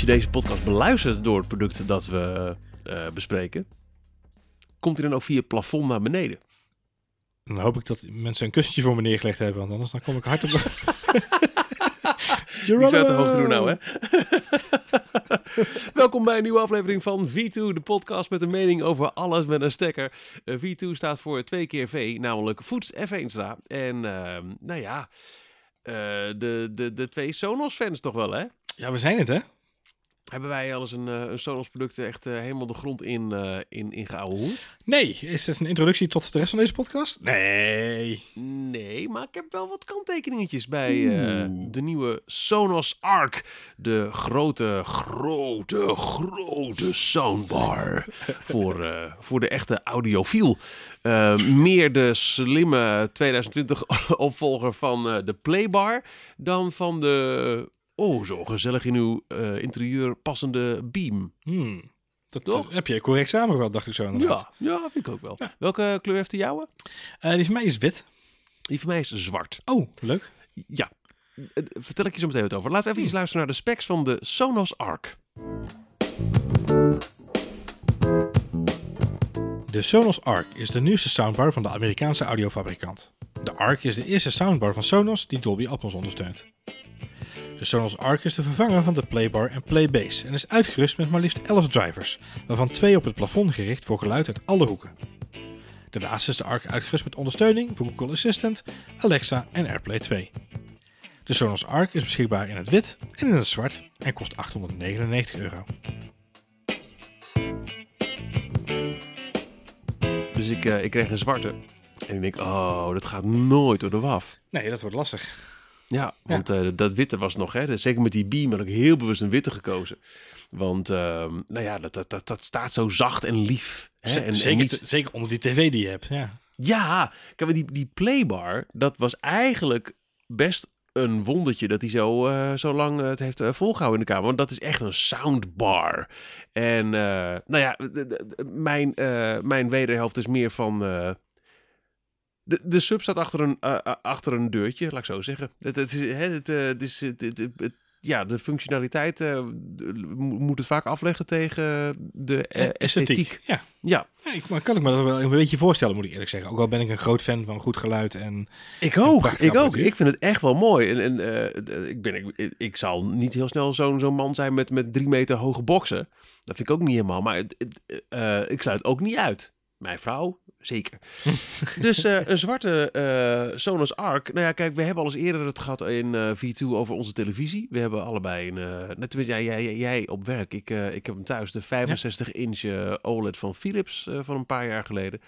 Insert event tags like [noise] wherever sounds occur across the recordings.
als je deze podcast beluistert door het product dat we eh, bespreken, komt hij dan ook via het plafond naar beneden. Dan hoop ik dat mensen een kussentje voor me neergelegd hebben, want anders dan kom ik hard op. [laughs] Die zou te hoog doen nou, hè? [laughs] Welkom bij een nieuwe aflevering van V2, de podcast met een mening over alles met een stekker. Eh, V2 staat voor twee keer V, namelijk Voets F1 En ehm, nou ja, eh, de, de, de twee Sonos-fans toch wel, hè? Ja, we zijn het, hè? Hebben wij al eens een, eh, een Sonos product echt eh, helemaal de grond in, uh, in, in gehouden? Nee. Is het een introductie tot de rest van deze podcast? Nee. Nee, maar ik heb wel wat kanttekeningetjes bij de nieuwe Sonos Arc. De grote, grote, grote soundbar [laughs] voor, voor de echte audiofiel. meer de slimme 2020 [laughs] opvolger van de Playbar dan van de Oh, zo gezellig in uw uh, interieur passende beam. Hmm. Dat Toch? heb je correct samengevat, dacht ik zo inderdaad. Ja, ja vind ik ook wel. Welke kleur heeft de jouwe? Uh, die van mij is wit. Die van mij is zwart. Oh, leuk. Ja. Uh, vertel ik je zo meteen wat over. Laten we even hmm. luisteren naar de specs van de Sonos Arc. De Sonos Arc is de nieuwste soundbar van de Amerikaanse audiofabrikant. De Arc is de eerste soundbar van Sonos die Dolby Atmos ondersteunt. De Sonos Arc is de vervanger van de Playbar en Playbase en is uitgerust met maar liefst 11 drivers, waarvan twee op het plafond gericht voor geluid uit alle hoeken. Daarnaast is de Arc uitgerust met ondersteuning voor Google Assistant, Alexa en AirPlay 2. De Sonos Arc is beschikbaar in het wit en in het zwart en kost 899 euro. Dus ik, uh, ik kreeg een zwarte. En ik denk, oh, dat gaat nooit door de waf. Nee, dat wordt lastig. Ja, want eh, dat witte was nog, hè, zeker met die beam had ik heel bewust een witte gekozen. Want, uh, nou ja, dat, dat, dat, dat, staat zo zacht en lief. Hè? En, zeker, niet... zeker onder die tv die je hebt, ja. Ja, kijk, die, die playbar, dat was eigenlijk best een wondertje dat hij zo, uh, zo lang het heeft uh, volgehouden in de kamer. Want dat is echt een soundbar. En nou ja, mijn, mijn wederhelft is meer van de, de sub staat achter een, uh, achter een deurtje, laat ik zo zeggen. Het, het is, het, het is, het, het, ja, de functionaliteit uh, moet het vaak afleggen tegen de uh, esthetiek. Ja. Ja. ja ik, maar kan ik me dat wel een beetje voorstellen, moet ik eerlijk zeggen. Ook al ben ik een groot fan van goed geluid en... Ik ook, ik ook. Ik vind het echt wel mooi. En, en ik, ben, ik, ik zal niet heel snel zo'n zo'n man zijn met, met drie meter hoge boksen. Dat vind ik ook niet helemaal. Maar ik sluit ook niet uit. Mijn vrouw, zeker. [laughs] dus uh, een zwarte uh, Sonos Arc. Nou ja, kijk, we hebben al eens eerder het gehad in uh, V2 over onze televisie. We hebben allebei een... net jij, jij, jij op werk. Ik, ik heb hem thuis. De 65-inch OLED van Philips van een paar jaar geleden.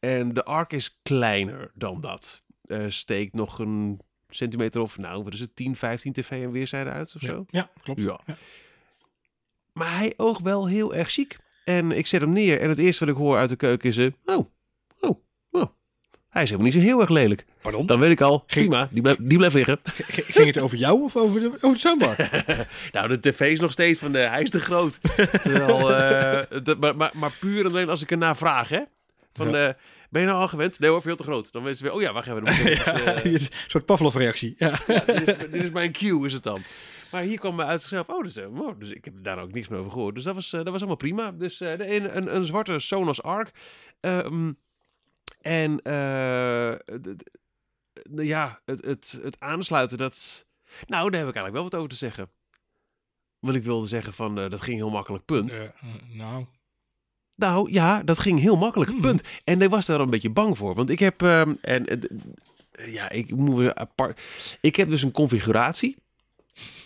En de Arc is kleiner dan dat. steekt nog een centimeter of, nou, wat is het, 10, 15 tv en weerzijde uit of zo? Ja, klopt. Ja. ja. Maar hij oogt wel heel erg chic. En ik zet hem neer en het eerste wat ik hoor uit de keuken is... Uh, oh. Hij is helemaal niet zo heel erg lelijk. Pardon? Dan weet ik al, prima, die, blijft, die blijft liggen. Ging het over jou of over de, over de soundbar? [laughs] nou, de tv is nog steeds van, de, hij is te groot. Terwijl, [laughs] uh, maar, maar, maar, puur alleen als ik ernaar vraag, hè. Van, ja. uh, ben je nou al gewend? Nee hoor, veel te groot. Dan weten ze weer, oh ja, wacht even. [laughs] ja, dus, een soort Pavlov-reactie. Ja. ja dit, is, dit, is, mijn cue, is het dan. Maar hier kwam uit zichzelf, oh, dus, oh, dus ik heb daar ook niks meer over gehoord. Dus dat was, uh, dat was allemaal prima. Dus uh, een, een, een, zwarte Sonos Arc. Um, en uh, ja, het, het, het aansluiten, dat... Nou, daar heb ik eigenlijk wel wat over te zeggen. Want ik wilde zeggen van, dat ging heel makkelijk, punt. nou... Nou ja, dat ging heel makkelijk, hmm. punt. En ik was daar een beetje bang voor. Want ik heb, um, en ja, ik moet weer apart. Ik heb dus een configuratie.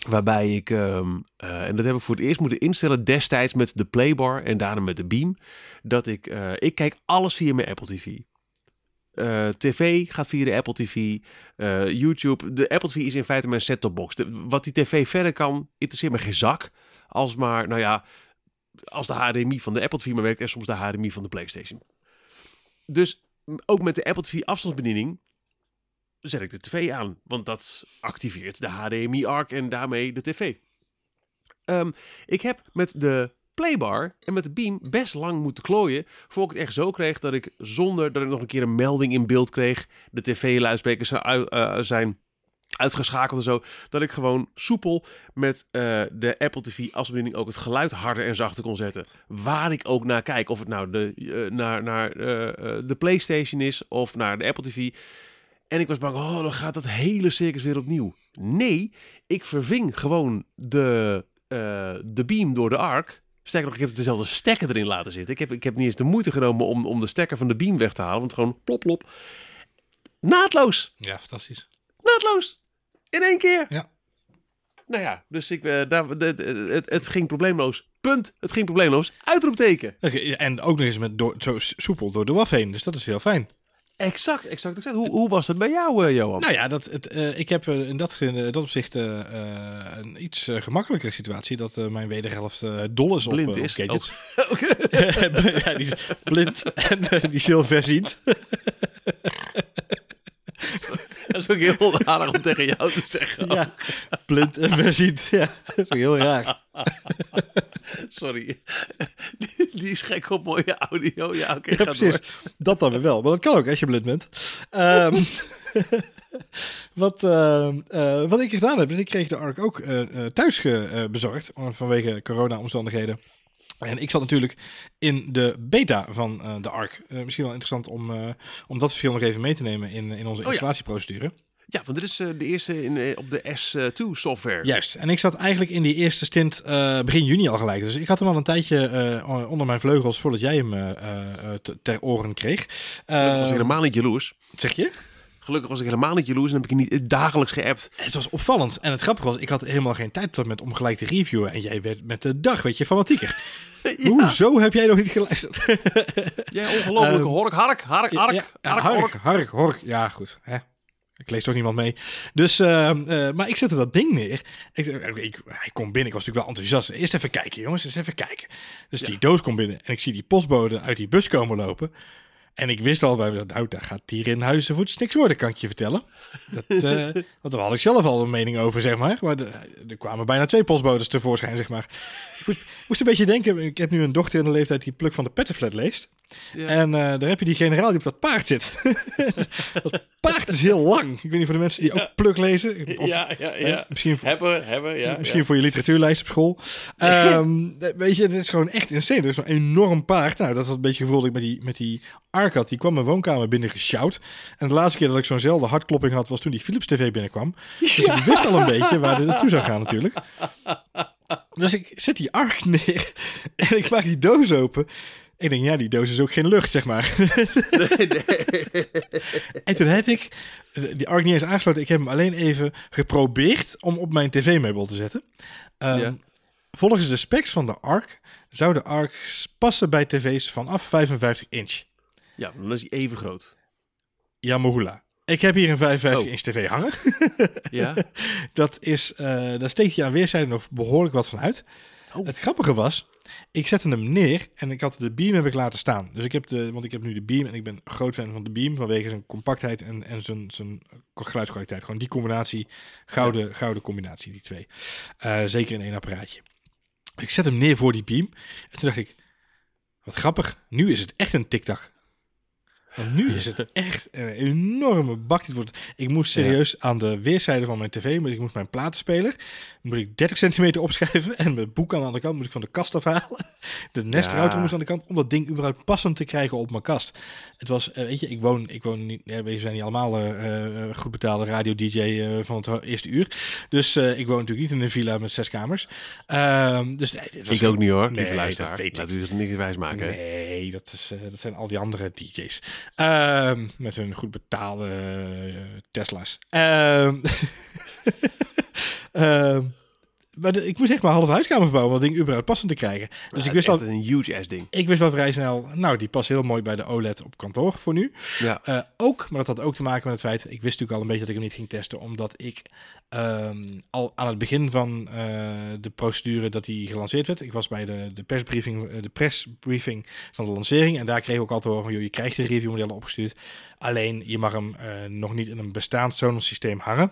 Waarbij ik, um, uh, en dat heb ik voor het eerst moeten instellen destijds met de Playbar en daarna met de Beam. Dat ik, uh, ik kijk alles via mijn Apple TV. Uh, TV gaat via de Apple TV. YouTube. De Apple TV is in feite mijn set-top box. wat die TV verder kan, interesseert me geen zak. Als maar, nou ja, als de HDMI van de Apple TV maar werkt en soms de HDMI van de PlayStation. Dus ook met de Apple TV afstandsbediening zet ik de tv aan. Want dat activeert de HDMI-arc en daarmee de tv. Um, ik heb met de playbar en met de beam best lang moeten klooien... voor ik het echt zo kreeg dat ik zonder dat ik nog een keer een melding in beeld kreeg... de tv-luidsprekers zijn uitgeschakeld en zo. Dat ik gewoon soepel met eh, de Apple TV als bediening ook het geluid harder en zachter kon zetten. Waar ik ook naar kijk. Of het nou de, eh, naar, naar eh, eh, de PlayStation is of naar de Apple TV. En ik was bang, oh, dan gaat dat hele circus weer opnieuw. Nee, ik verving gewoon de, eh, de beam door de arc. Sterker nog, ik heb dezelfde stekker erin laten zitten. Ik heb, ik heb niet eens de moeite genomen om, om de stekker van de beam weg te halen. Want gewoon plop, plop. Naadloos. Ja, fantastisch. Naadloos. In één keer. Ja. Nou ja, dus ik, eh, daar, de- de- het, het ging probleemloos. Punt. Het ging probleemloos. Uitroepteken. En ook nog eens met door, zo soepel door de WAF heen. Dus dat is heel fijn. Exact, exact, exact. Hoe, hoe was dat bij jou, eh, Johan? Nou ja, dat, het, eh, ik heb eh, in dat, in dat opzicht eh, een iets gemakkelijkere situatie. Dat mijn wederhelft dol is Blind op, eh, op is. gadgets. [laughs] [laughs] Ja, die is blind [laughs] en die is heel verziend. Dat is ook heel onaardig om tegen jou te zeggen. Ja, blind en verziend. Ja, dat is ook heel raar. Sorry. Die, die is gek op mooie audio. Ja, oké, Ja, ga precies. door. Dat dan weer wel. Maar dat kan ook als je blind bent. Ehm, [laughs] wat, ehm, eh, wat ik gedaan heb, is ik kreeg de ARC ook eh, eh, thuis ge- eh, bezorgd. eh, Vanwege corona-omstandigheden. En ik zat natuurlijk in de beta van eh, de ARC. Eh, misschien wel interessant om, eh, om dat verschil nog even mee te nemen in, in onze Oh installatieprocedure. Ja, want dit is de eerste in, op de S2 software. Juist. En ik zat eigenlijk in die eerste stint begin juni al gelijk. Dus ik had hem al een tijdje onder mijn vleugels voordat jij hem te- ter oren kreeg. Was ik helemaal niet jaloers. zeg je? Gelukkig was ik helemaal niet jaloers en heb ik je niet dagelijks geappt. Het was opvallend. En het grappige was, ik had helemaal geen tijd dat moment om gelijk te reviewen. En jij werd met de dag, weet je, fanatieker. [laughs] Ja. Hoezo heb jij nog niet geluisterd? [laughs] Jij ongelofelijke Ehm, hork, hark, hark, hark, Ja, ja, hark, hark, hork. hark, hork. Ja, goed. Hè? Ik lees toch niemand mee. Dus, eh, eh, maar ik zette dat ding neer. Ik, ik, ik- hij komt binnen. Ik was natuurlijk wel enthousiast. Eerst even kijken, jongens. Eens even kijken. Dus die doos komt binnen. En ik zie die postbode uit die bus komen lopen. En ik wist al bij mezelf, nou, daar gaat hier in Huizenvoets niks worden, kan ik je vertellen. Dat, [laughs] eh, want daar had ik zelf al een mening over, zeg maar. Maar de- er kwamen bijna twee postbodes tevoorschijn, zeg maar. Ik moest, ik moest een beetje denken, ik heb nu een dochter in de leeftijd die Pluk van de Pettenflat leest. Ja. En eh, daar heb je die generaal die op dat paard zit. [laughs] dat paard is heel lang. Ik weet niet voor de mensen die ook Pluk lezen. Of, ja, ja, hè, ja. Misschien voor, Hebben, hebben, ja. Misschien voor je literatuurlijst op school. [laughs] Ehm, weet je, het is gewoon echt insane. Er is zo'n enorm paard. Nou, dat was een beetje het gevoel dat ik met die, met die Ark had. Die kwam mijn woonkamer binnen gesjouwd. En de laatste keer dat ik zo'nzelfde hartklopping had, was toen die Philips TV binnenkwam. Dus ik wist al een beetje waar dit naartoe zou gaan natuurlijk. [laughs] Dus ik zet die Ark neer en ik maak die doos open. Ik denk, ja, die doos is ook geen lucht, zeg maar. [laughs] [laughs] En toen heb ik die Ark niet eens aangesloten. Ik heb hem alleen even geprobeerd om op mijn tv-meubel te zetten. Ehm, Ja. Volgens de specs van de Ark zou de Ark passen bij tv's vanaf 55 inch. Ja, dan is hij even groot. Yamohula. Ik heb hier een 55 Oh. inch tv hangen. [laughs] Ja. Dat is, eh, daar steek je aan weerszijden nog behoorlijk wat van uit. Oh. Het grappige was, ik zette hem neer en ik had de beam heb ik laten staan. Dus ik heb de, want ik heb nu de beam en ik ben groot fan van de beam vanwege zijn compactheid en, en zijn, zijn geluidskwaliteit. Gewoon die combinatie, gouden, gouden combinatie, die twee. Eh, zeker in één apparaatje. Ik zet hem neer voor die beam en toen dacht ik, wat grappig, nu is het echt een tiktak. Want nu is het echt een enorme bak. die wordt. Ik moest serieus aan de weerszijde van mijn tv, maar ik moest mijn platenspeler, moet ik 30 centimeter opschuiven [laughs] en mijn boek aan de andere kant moet ik van de kast afhalen. De nestrouter Ja. moest aan de kant om dat ding überhaupt passend te krijgen op mijn kast. Het was, eh, weet je, ik woon, ik woon niet, ja, we zijn niet allemaal eh, goed betaalde radio-dj eh, van het eerste uur. Dus ik woon natuurlijk niet in een villa met zes kamers. Ehm, dus dit was Ik ook niet hoor, Nee, lieve luisteraar. dat weet. Laat u het niet wijs maken. Nee, dat, is, dat zijn al die andere DJ's. Ehm, met hun goed betaalde eh, Tesla's. Ehm, [laughs] ehm, maar de- ik moest echt maar half huiskamer verbouwen om dat ding überhaupt passend te krijgen. Dus Maar ik wist, is al, echt een huge ass ding. ik wist al vrij snel, nou, die past heel mooi bij de OLED op kantoor voor nu. Ja. Eh, ook, maar dat had ook te maken met het feit, ik wist natuurlijk al een beetje dat ik hem niet ging testen, omdat ik ehm, al aan het begin van eh, de procedure dat hij gelanceerd werd, ik was bij de, de persbriefing, eh, de persbriefing van de lancering en daar kreeg ik ook altijd horen van, joh, je krijgt de reviewmodellen opgestuurd, alleen je mag hem nog niet in een bestaand Sonos systeem hangen.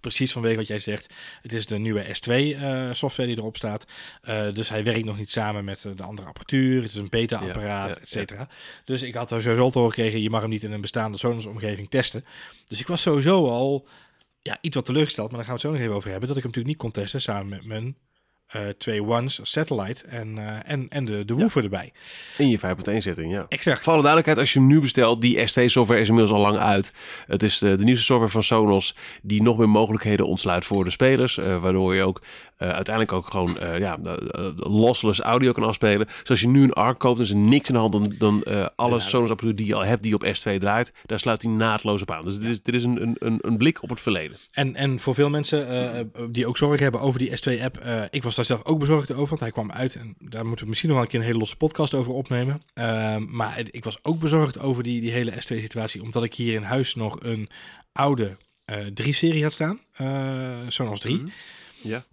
Precies vanwege wat jij zegt. Het is de nieuwe S2 eh, software die erop staat. Eh, dus hij werkt nog niet samen met eh, de andere apparatuur. Het is een beta-apparaat, Ja, ja, et cetera. Dus ik had er sowieso al te horen gekregen, je mag hem niet in een bestaande Sonos-omgeving testen. Dus ik was sowieso al ja, iets wat teleurgesteld, maar daar gaan we het zo nog even over hebben. Dat ik hem natuurlijk niet kon testen samen met mijn eh, twee ones, satellite en, eh, en, en de, de woofer erbij. In je 5.1 setting, ja. Exact. Voor alle duidelijkheid, als je hem nu bestelt, die ST-software is inmiddels al lang uit. Het is de, de nieuwste software van Sonos die nog meer mogelijkheden ontsluit voor de spelers. eh, waardoor je ook uiteindelijk ook gewoon ja, lossless audio kan afspelen. Dus als je nu een ARC koopt, is er niks in de hand dan, dan alle Ja. Sonos apparatuur die je al hebt die op S2 draait. Daar sluit hij naadloos op aan. Dus dit is, dit is een, een, een, blik op het verleden. En, en voor veel mensen die ook zorgen hebben over die S2-app, eh, ik was daar zelf ook bezorgd over, want hij kwam uit. En daar moeten we misschien nog wel een keer een hele losse podcast over opnemen. Ehm, maar het- ik was ook bezorgd over die, die hele S2-situatie, omdat ik hier in huis nog een oude eh 3-serie had staan. eh Sonos 3. Ja.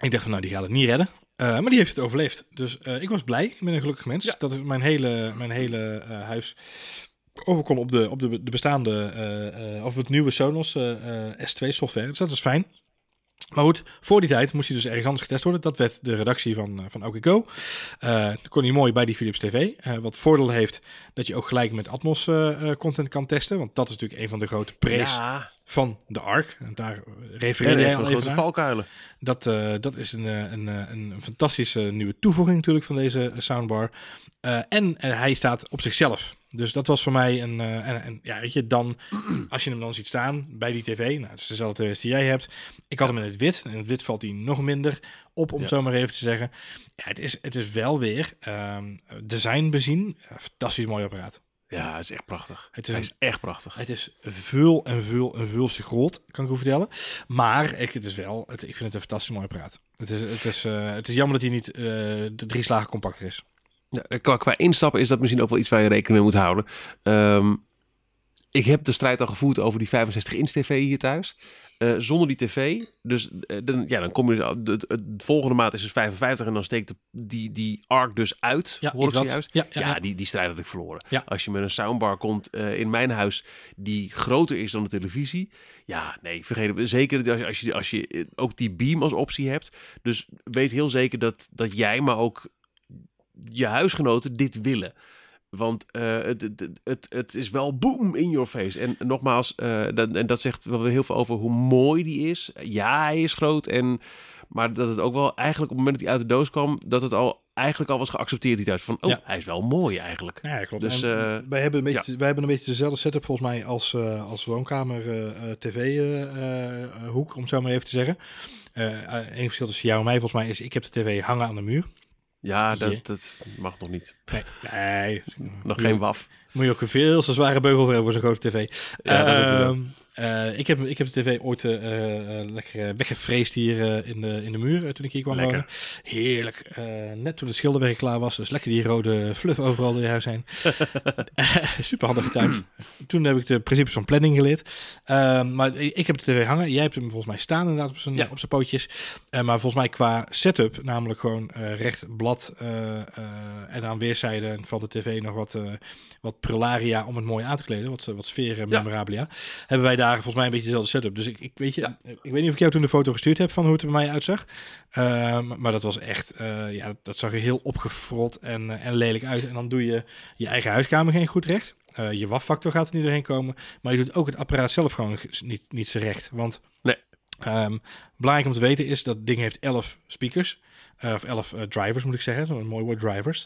Ik dacht van, nou, die gaat het niet redden. Eh, maar die heeft het overleefd. Dus eh, ik was blij. Ik ben een gelukkig mens. Ja. Dat mijn hele, mijn hele eh, huis over kon op de, op de, de bestaande, eh, eh, of het nieuwe Sonos eh, eh, S2 software. Dus dat is fijn. Maar goed, voor die tijd moest hij dus ergens anders getest worden. Dat werd de redactie van, eh, van OK Go. Eh dat kon hij mooi bij die Philips TV. Eh, wat voordeel heeft dat je ook gelijk met Atmos content kan testen. Want dat is natuurlijk een van de grote prees Ja, van de ARC. En daar refereerde jij al even grote valkuilen. Dat, eh, dat is een, eh, een, eh, een, een fantastische nieuwe toevoeging natuurlijk van deze soundbar. En hij staat op zichzelf. Dus dat was voor mij een... en, en ja, weet je, dan... [clears throat] Als je hem dan ziet staan bij die tv... Nou, het is dezelfde tv die jij hebt. Ik had hem in het wit. En in het wit valt hij nog minder op, om Ja. zo maar even te zeggen. Ja, het is, het is wel weer ehm, design bezien. Een fantastisch mooi apparaat. Ja, het is echt prachtig. Het is Hij een- is echt prachtig. Het is veel en veel en veel te groot, kan ik u vertellen. Maar ik, het is wel, het, ik vind het een fantastisch mooi apparaat. Het is, het is, eh, het is jammer dat hij niet eh, de drie slagen compacter is. Ja, qua, qua instappen is dat misschien ook wel iets waar je rekening mee moet houden. Ehm, ik heb de strijd al gevoerd over die 65 inch tv hier thuis. Eh, zonder die tv, dus eh, dan, ja, dan kom je dus, de, de- de volgende maat is dus 55 en dan steekt de, die, die arc dus uit. Ja, hoor ik zojuist? Ja, ja. Die, die strijd had ik verloren. Ja. Als je met een soundbar komt eh, in mijn huis die groter is dan de televisie. Ja, nee, vergeet het. Zeker dat als je, als je, als je ook die beam als optie hebt. Dus weet heel zeker dat, dat jij, maar ook je huisgenoten dit willen. Want eh, het, het, het, het is wel boom in your face. En nogmaals, eh, dat, en dat zegt wel weer heel veel over hoe mooi die is. Ja, hij is groot. En, maar dat het ook wel eigenlijk op het moment dat hij uit de doos kwam, dat het al eigenlijk al was geaccepteerd die thuis. Van, oh, Ja. hij is wel mooi eigenlijk. Ja, klopt. Dus, eh, wij, hebben een beetje, wij hebben een beetje dezelfde setup volgens mij als, eh, als woonkamer tv-hoek, om het zo maar even te zeggen. Eén verschil tussen jou en mij volgens mij is, ik heb de tv hangen aan de muur. Ja, dat, dat mag nog niet. Nee, nee [laughs] Nog geen waf. Moet je ook een veel te zware beugel voor hebben voor zo'n grote tv. Ja, ik eh, ik, heb, ik heb de tv ooit eh, eh, lekker weggevreesd hier in, de, in de muur toen ik hier kwam Lekker. wonen. Heerlijk. Net toen het schilderwerk klaar was. Dus lekker die rode fluff overal in je huis heen. [laughs] Super handig getimed. toen heb ik de principes van planning geleerd. Maar ik heb de tv hangen. Jij hebt hem volgens mij staan inderdaad op zijn, Ja. op zijn pootjes. Maar volgens mij qua setup, namelijk gewoon recht blad en aan weerszijden van de tv nog wat, wat prularia om het mooi aan te kleden. Wat, wat sfeer en Ja. memorabilia. Hebben wij daar volgens mij een beetje dezelfde setup. Dus ik, ik weet je, Ja. ik weet niet of ik jou toen de foto gestuurd heb van hoe het er bij mij uitzag. Ehm, maar dat was echt, eh, ja, dat zag er heel opgefrot en, eh, en lelijk uit. En dan doe je je eigen huiskamer geen goed recht. Eh, je waffactor gaat er niet doorheen komen. Maar je doet ook het apparaat zelf gewoon ge- niet, niet zo recht. Want Nee. ehm, belangrijk om te weten is dat ding heeft 11 speakers. Eh, of 11 eh, drivers moet ik zeggen, zo'n mooi woord drivers.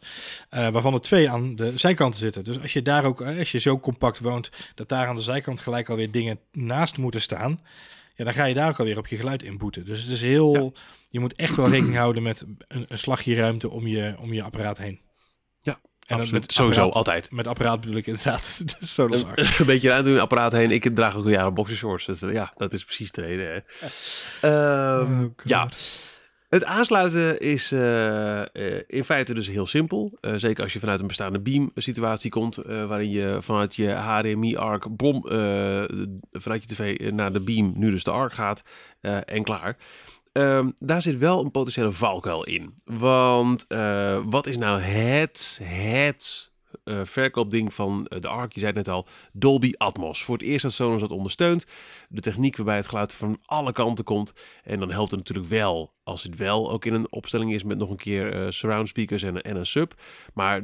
Eh, waarvan er twee aan de zijkanten zitten. Dus als je daar ook, als je zo compact woont, dat daar aan de zijkant gelijk alweer dingen naast moeten staan. Ja, dan ga je daar ook alweer op je geluid inboeten. Dus het is heel. Je moet echt wel rekening houden met een, een slagje ruimte om je, om je apparaat heen. Ja, en Absoluut. met Sowieso, apparaat- altijd. Met apparaat bedoel ik inderdaad [laughs] Arc. Een, een beetje ruimte een apparaat heen. Ik draag ook al jaren boxershorts. Dus ja, dat is precies de reden. Hè. Ehm, Oh, ja, het aansluiten is eh, eh, in feite dus heel simpel. Eh, zeker als je vanuit een bestaande beam situatie komt, waarin je vanuit je HDMI ARC bom vanuit je tv naar de beam, nu dus de ARC gaat en klaar. Ehm, daar zit wel een potentiële valkuil in. Want wat is nou het, het eh, verkoopding van eh, de ARC, je zei het net al, Dolby Atmos. Voor het eerst dat Sonos dat ondersteunt. De techniek waarbij het geluid van alle kanten komt. En dan helpt het natuurlijk wel als het wel ook in een opstelling is met nog een keer eh, surround speakers en, en een sub. Maar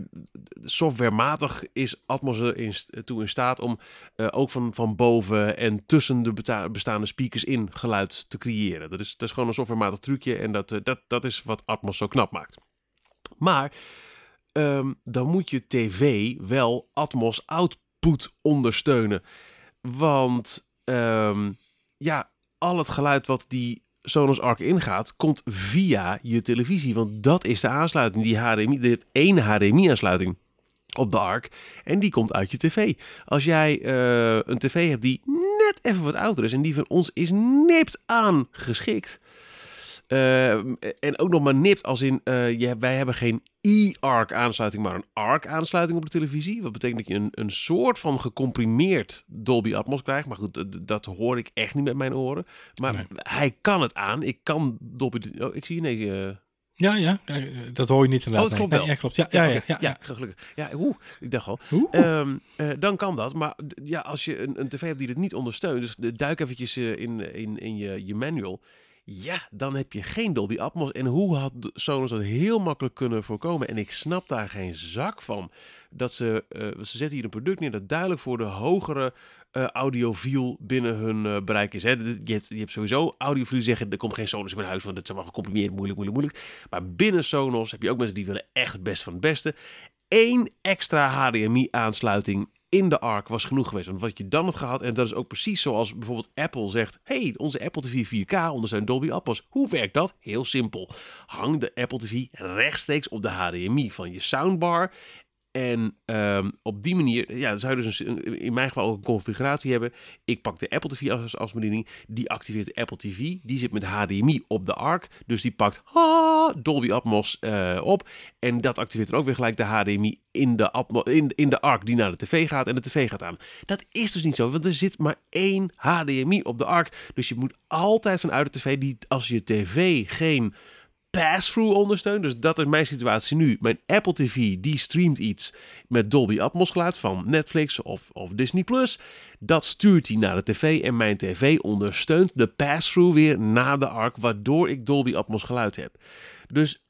softwarematig is Atmos er in, toe in staat om ook van, van boven en tussen de bestaande speakers in geluid te creëren. Dat is, dat is gewoon een softwarematig trucje en dat, dat, dat is wat Atmos zo knap maakt. Maar ehm, dan moet je tv wel Atmos output ondersteunen. Want ehm, ja, al het geluid wat die Sonos Arc ingaat, komt via je televisie. Want dat is de aansluiting. Die HDMI, dit één HDMI-aansluiting op de Arc. En die komt uit je tv. Als jij eh, een tv hebt die net even wat ouder is. En die van ons is nipt aan geschikt. Eh, en ook nog maar nipt als in, eh, je, wij hebben geen e-ARC aansluiting, maar een ARC aansluiting op de televisie. Wat betekent dat je een, een soort van gecomprimeerd Dolby Atmos krijgt. Maar goed, dat, dat hoor ik echt niet met mijn oren. Maar Nee. hij kan het aan. Ik kan Dolby... Oh, ik zie je, nee... eh, Ja, ja, dat hoor je niet inderdaad. Oh, het klopt nee. wel. Nee, ja, klopt. Ja, ja, ja. ja, ja. gelukkig. Ja, oeh, ik dacht al. Eh, dan kan dat. Maar ja, als je een, een tv hebt die dit niet ondersteunt, dus duik eventjes in, in, in je, je manual. Ja, dan heb je geen Dolby Atmos. En hoe had Sonos dat heel makkelijk kunnen voorkomen? En ik snap daar geen zak van. Dat ze, eh, ze zetten hier een product neer dat duidelijk voor de hogere eh audiofiel binnen hun eh, bereik is. Hè. Je, hebt, je hebt sowieso audiofielen die zeggen, er komt geen Sonos in mijn huis, want dat is allemaal gecomprimeerd, moeilijk, moeilijk, moeilijk. Maar binnen Sonos heb je ook mensen die willen echt het beste van het beste. Eén extra HDMI-aansluiting in de ARC was genoeg geweest. Want wat je dan had gehad, en dat is ook precies zoals bijvoorbeeld Apple zegt: hey, onze Apple TV 4K ondersteunt Dolby Atmos. Hoe werkt dat? Heel simpel. Hang de Apple TV rechtstreeks op de HDMI van je soundbar. En ehm, op die manier, ja, zou je dus een, in mijn geval ook een configuratie hebben. Ik pak de Apple TV als, als bediening. Die activeert de Apple TV. Die zit met HDMI op de ARC. Dus die pakt Dolby Atmos eh, op. En dat activeert dan ook weer gelijk de HDMI in de, in, in de ARC die naar de tv gaat. En de tv gaat aan. Dat is dus niet zo, want er zit maar één HDMI op de ARC. Dus je moet altijd vanuit de tv, die, als je tv geen pass-through ondersteunt. Dus dat is mijn situatie nu. Mijn Apple TV die streamt iets met Dolby Atmos geluid van Netflix of, of Disney+. Plus. Dat stuurt hij naar de tv en mijn tv ondersteunt de pass-through weer naar de ARC, waardoor ik Dolby Atmos geluid heb. Dus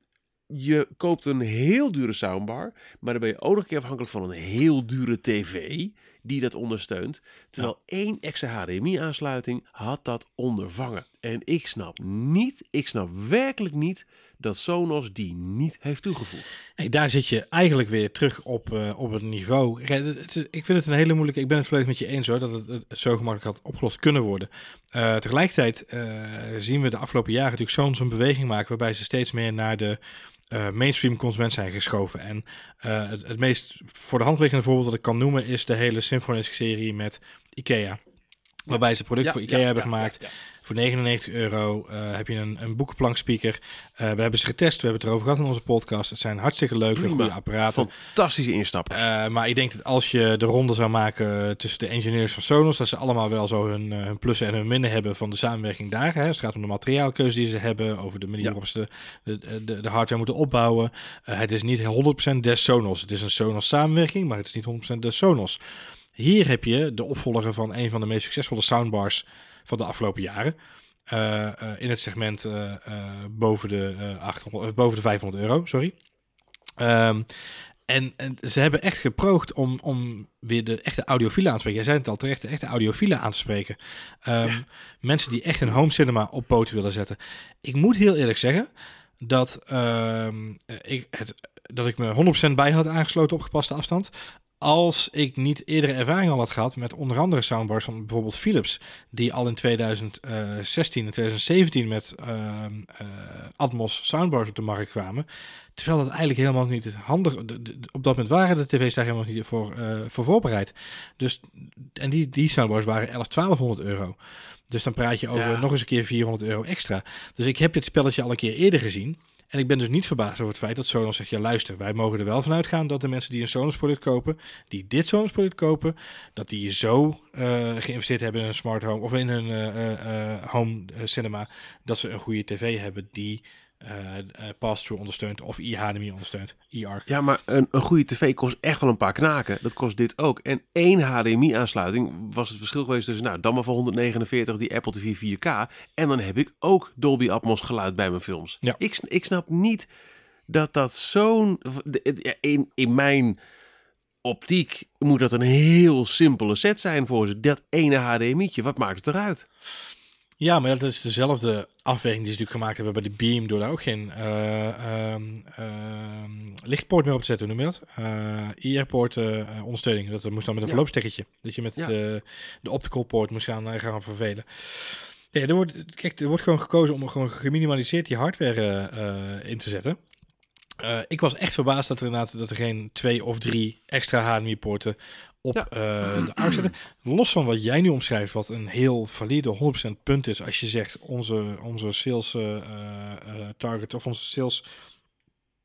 je koopt een heel dure soundbar, maar dan ben je ook nog een keer afhankelijk van een heel dure tv die dat ondersteunt. Terwijl één extra HDMI-aansluiting had dat ondervangen. En ik snap niet, ik snap werkelijk niet dat Sonos die niet heeft toegevoegd. Hey, daar zit je eigenlijk weer terug op, eh, op het niveau. Ik vind het een hele moeilijke. Ik ben het volledig met je eens hoor, dat het, zo gemakkelijk had opgelost kunnen worden. Eh, tegelijkertijd eh, zien we de afgelopen jaren natuurlijk Sonos een beweging maken waarbij ze steeds meer naar de mainstream consument zijn geschoven. En het, het meest voor de hand liggende voorbeeld dat ik kan noemen is de hele Symfonisk-serie met IKEA. Waarbij ze producten voor IKEA hebben gemaakt. Voor 99 euro eh, heb je een, een boekenplank speaker. Eh, we hebben ze getest, we hebben het erover gehad in onze podcast. Het zijn hartstikke leuke, Prima. goede apparaten. Fantastische instappers. Eh, maar ik denk dat als je de ronde zou maken tussen de engineers van Sonos, dat ze allemaal wel zo hun, hun plussen en hun minnen hebben van de samenwerking daar. Hè. Het gaat om de materiaalkeuze die ze hebben, over de manier Ja. waarop ze de, de, de, de hardware moeten opbouwen. Het is niet 100% des Sonos. Het is een Sonos samenwerking, maar het is niet 100% des Sonos. Hier heb je de opvolger van een van de meest succesvolle soundbars van de afgelopen jaren. Eh, eh, in het segment eh, boven, de, eh, 800, eh, boven de 500 euro, sorry. Ehm, en, en ze hebben echt geproogd om, om weer de echte audiofielen aan te spreken. Jij zei het al terecht, de echte audiofielen aan te spreken. Ehm, Mensen die echt een home cinema op poten willen zetten. Ik moet heel eerlijk zeggen dat, ehm, eh, ik, het, dat ik me 100% bij had aangesloten op gepaste afstand. Als ik niet eerdere ervaring al had gehad met onder andere soundbars van bijvoorbeeld Philips, die al in 2016 en 2017 met eh, Atmos soundbars op de markt kwamen. Terwijl dat eigenlijk helemaal niet handig op dat moment waren de tv's daar helemaal niet voor, eh, voor voorbereid. Dus, en die, die soundbars waren 11, 1200 euro. Dus dan praat je over Ja. nog eens een keer 400 euro extra. Dus ik heb dit spelletje al een keer eerder gezien. En ik ben dus niet verbaasd over het feit dat Sonos zegt... ja luister, wij mogen er wel van uitgaan dat de mensen die een Sonos product kopen... die dit Sonos product kopen... dat die zo eh, geïnvesteerd hebben in een smart home... of in een eh, eh, home cinema... dat ze een goede tv hebben die pass-through ondersteunt of iHDMI ondersteunt, eARC. Ja, maar een, een goede tv kost echt wel een paar knaken. Dat kost dit ook. En één HDMI-aansluiting was het verschil geweest tussen, nou, dan maar voor 149 die Apple TV 4K. En dan heb ik ook Dolby Atmos geluid bij mijn films. Ja. Ik, ik snap niet dat dat zo'n... In, in mijn optiek moet dat een heel simpele set zijn voor ze. Dat ene HDMI'tje, wat maakt het eruit? Ja, maar dat is dezelfde afweging die ze natuurlijk gemaakt hebben bij de Beam, door daar ook geen eh, ehm, ehm, lichtpoort meer op te zetten, hoe noem je dat? Eh IR-poort eh, ondersteuning. Dat moest dan met een Ja. verloopstekkertje. Dat je met Ja. de, de optical poort moest gaan, gaan vervelen. Ja, er wordt, kijk, er wordt gewoon gekozen om gewoon geminimaliseerd die hardware in te zetten. Eh, ik was echt verbaasd dat er inderdaad dat er geen twee of drie extra HDMI-poorten op Ja. eh, de ARC zitten. Los van wat jij nu omschrijft, wat een heel valide 100% punt is als je zegt onze, onze sales eh, target of onze sales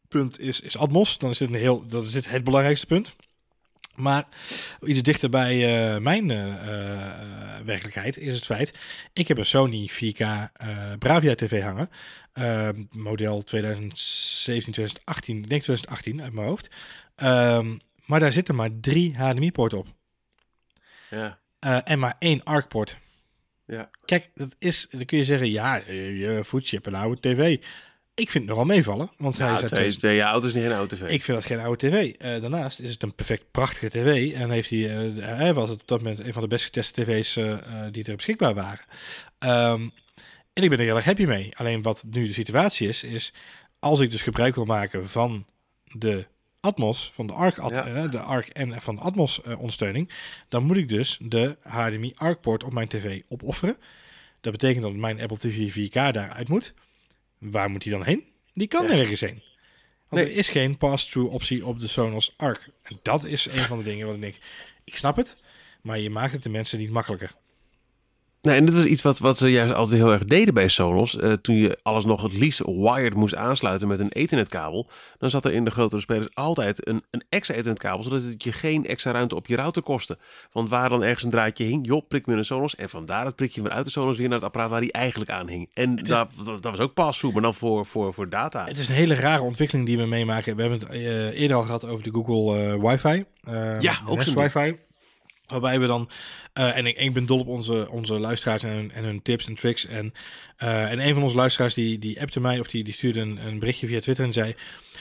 punt is, is Atmos, dan is dit een heel, dat is dit het belangrijkste punt. Maar iets dichter bij eh, mijn eh, eh, werkelijkheid is het feit, ik heb een Sony 4K eh, Bravia TV hangen, eh, model 2017, 2018, ik denk 2018 uit mijn hoofd. Ehm, maar daar zitten maar drie HDMI-poorten op. Ja. En maar één ARC-poort. Ja. Kijk, dat is, dan kun je zeggen, ja, eh, je voetchip een oude tv. Ik vind het nogal meevallen, want hij Nou, is uit twee, 2000 twee jaar oud is niet een oude tv. ik vind dat geen oude tv. Eh, daarnaast is het een perfect prachtige tv. En heeft hij, eh, hij was op dat moment een van de best geteste tv's eh, die er beschikbaar waren. Ehm, en ik ben er heel erg happy mee. Alleen wat nu de situatie is, is als ik dus gebruik wil maken van de Atmos, van de ARC, Ja. de ARC en van de Atmos ondersteuning, dan moet ik dus de HDMI ARC poort op mijn tv opofferen. Dat betekent dat mijn Apple TV 4K daaruit moet. Waar moet die dan heen? Die kan Ja. nergens heen. Want Nee. er is geen pass-through optie op de Sonos Arc. En dat is een van de dingen wat ik denk, ik snap het, maar je maakt het de mensen niet makkelijker. Nee, en dit was iets wat, wat ze juist altijd heel erg deden bij Sonos. Eh, toen je alles nog het liefst wired moest aansluiten met een ethernetkabel. Dan zat er in de grotere spelers altijd een, een extra ethernetkabel. Zodat het je geen extra ruimte op je router kostte. Want waar dan ergens een draadje hing, joh, prik met een Sonos. En vandaar het prikje weer uit de Sonos weer naar het apparaat waar die eigenlijk aan hing. En is- dat, dat, dat was ook pass-through, maar dan voor, voor, voor data. Het is een hele rare ontwikkeling die we meemaken. We hebben het eh, eerder al gehad over de Google eh, Wifi. Ja, ook zo'n. Wifi. Waarbij we dan, eh, en ik, ik ben dol op onze, onze luisteraars en, hun- en hun tips en tricks. En, eh, en een van onze luisteraars die, die appte mij of die, die stuurde een, een berichtje via Twitter en zei: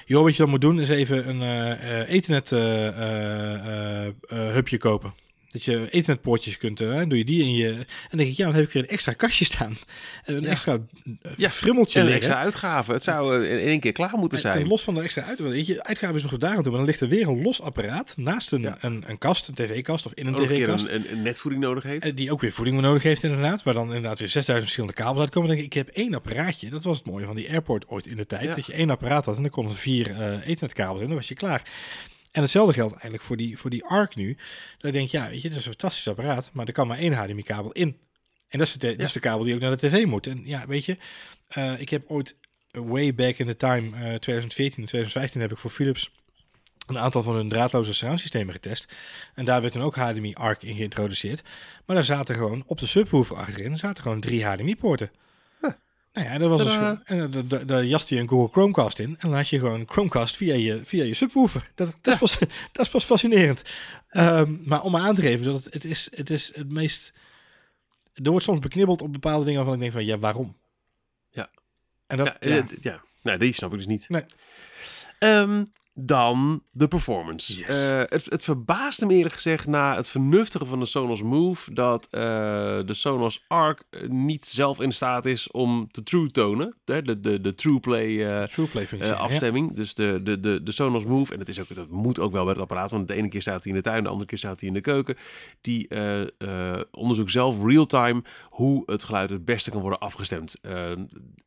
Joh, wat je dan moet doen is even een eh, Ethernet hubje kopen. Dat je Ethernetpoortjes kunt, eh, doe je die in je... En dan denk ik, ja, dan heb ik weer een extra kastje staan. En [laughs] een Ja. extra eh, Ja, frummeltje En een extra uitgave. Het zou eh, in één keer klaar moeten En, en zijn. los van de extra uit, weet je, uitgave is nog daar aan toe, maar dan ligt er weer een los apparaat naast een, Ja. een, een kast, een tv-kast of in een tv-kast. een, een, een netvoeding nodig heeft. Die ook weer voeding nodig heeft inderdaad. Waar dan inderdaad weer 6000 verschillende kabels uitkomen. Dan denk ik, ik heb één apparaatje. Dat was het mooie van die airport ooit in de tijd. Dat je één apparaat had en dan konden vier eh ethernetkabels in. Dan was je klaar. En hetzelfde geldt eigenlijk voor die, voor die ARC nu. Dat ik denk, ja, weet je, dat is een fantastisch apparaat. Maar er kan maar één HDMI-kabel in. En dat is, de, dat is de kabel die ook naar de tv moet. En ja, weet je, eh, ik heb ooit eh, way back in the time, eh 2014 en 2015 heb ik voor Philips een aantal van hun draadloze surroundsystemen getest. En daar werd toen ook HDMI ARC in geïntroduceerd. Maar daar zaten gewoon op de subwoofer achterin zaten gewoon drie HDMI-poorten. Nou ja, dat was dus en daar- daar- daar jaste je een Google Chromecast in. En dan had je gewoon Chromecast via je, via je subwoofer. Dat, dat, is, pas, [laughs] dat is pas fascinerend. Ehm, maar om me aan te geven, dat het, het, is, het is het meest... Er wordt soms beknibbeld op bepaalde dingen waarvan ik denk van, ja, waarom? Ja. En dat, ja, ja. eh, ja. Nou, die snap ik dus niet. Nee. Ehm, dan de performance. Yes. Eh, het, het verbaasde me eerlijk gezegd na het vernuftige van de Sonos Move dat eh, de Sonos Arc eh, niet zelf in staat is om te true tonen. De, de, de, de true play eh, TruePlay functie. eh, afstemming. Dus de, de, de, de Sonos Move. En het is ook, dat moet ook wel bij het apparaat. Want de ene keer staat hij in de tuin, de andere keer staat hij in de keuken. Die onderzoekt zelf real-time hoe het geluid het beste kan worden afgestemd. Eh,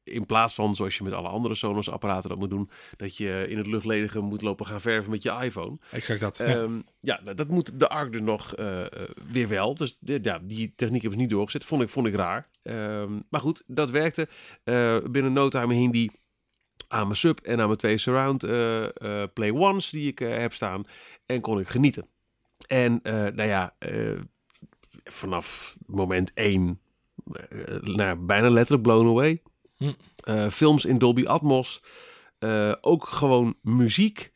in plaats van, zoals je met alle andere Sonos apparaten dat moet doen, dat je in het luchtledige moet lopen gaan verven met je iPhone. Ja, exact dat. ja. Ehm, ja, dat moet de ARC dus nog eh, eh, weer wel. Dus de- ja, die techniek hebben ze niet doorgezet. Vond ik, vond ik raar. Ehm, maar goed, dat werkte. Binnen no time hing die aan mijn sub en aan mijn twee surround play ones die ik heb staan. En kon ik genieten. En nou ja, vanaf moment één, eh, nou, ja, bijna letterlijk blown away. Hm. Eh, films in Dolby Atmos. Eh, ook gewoon muziek.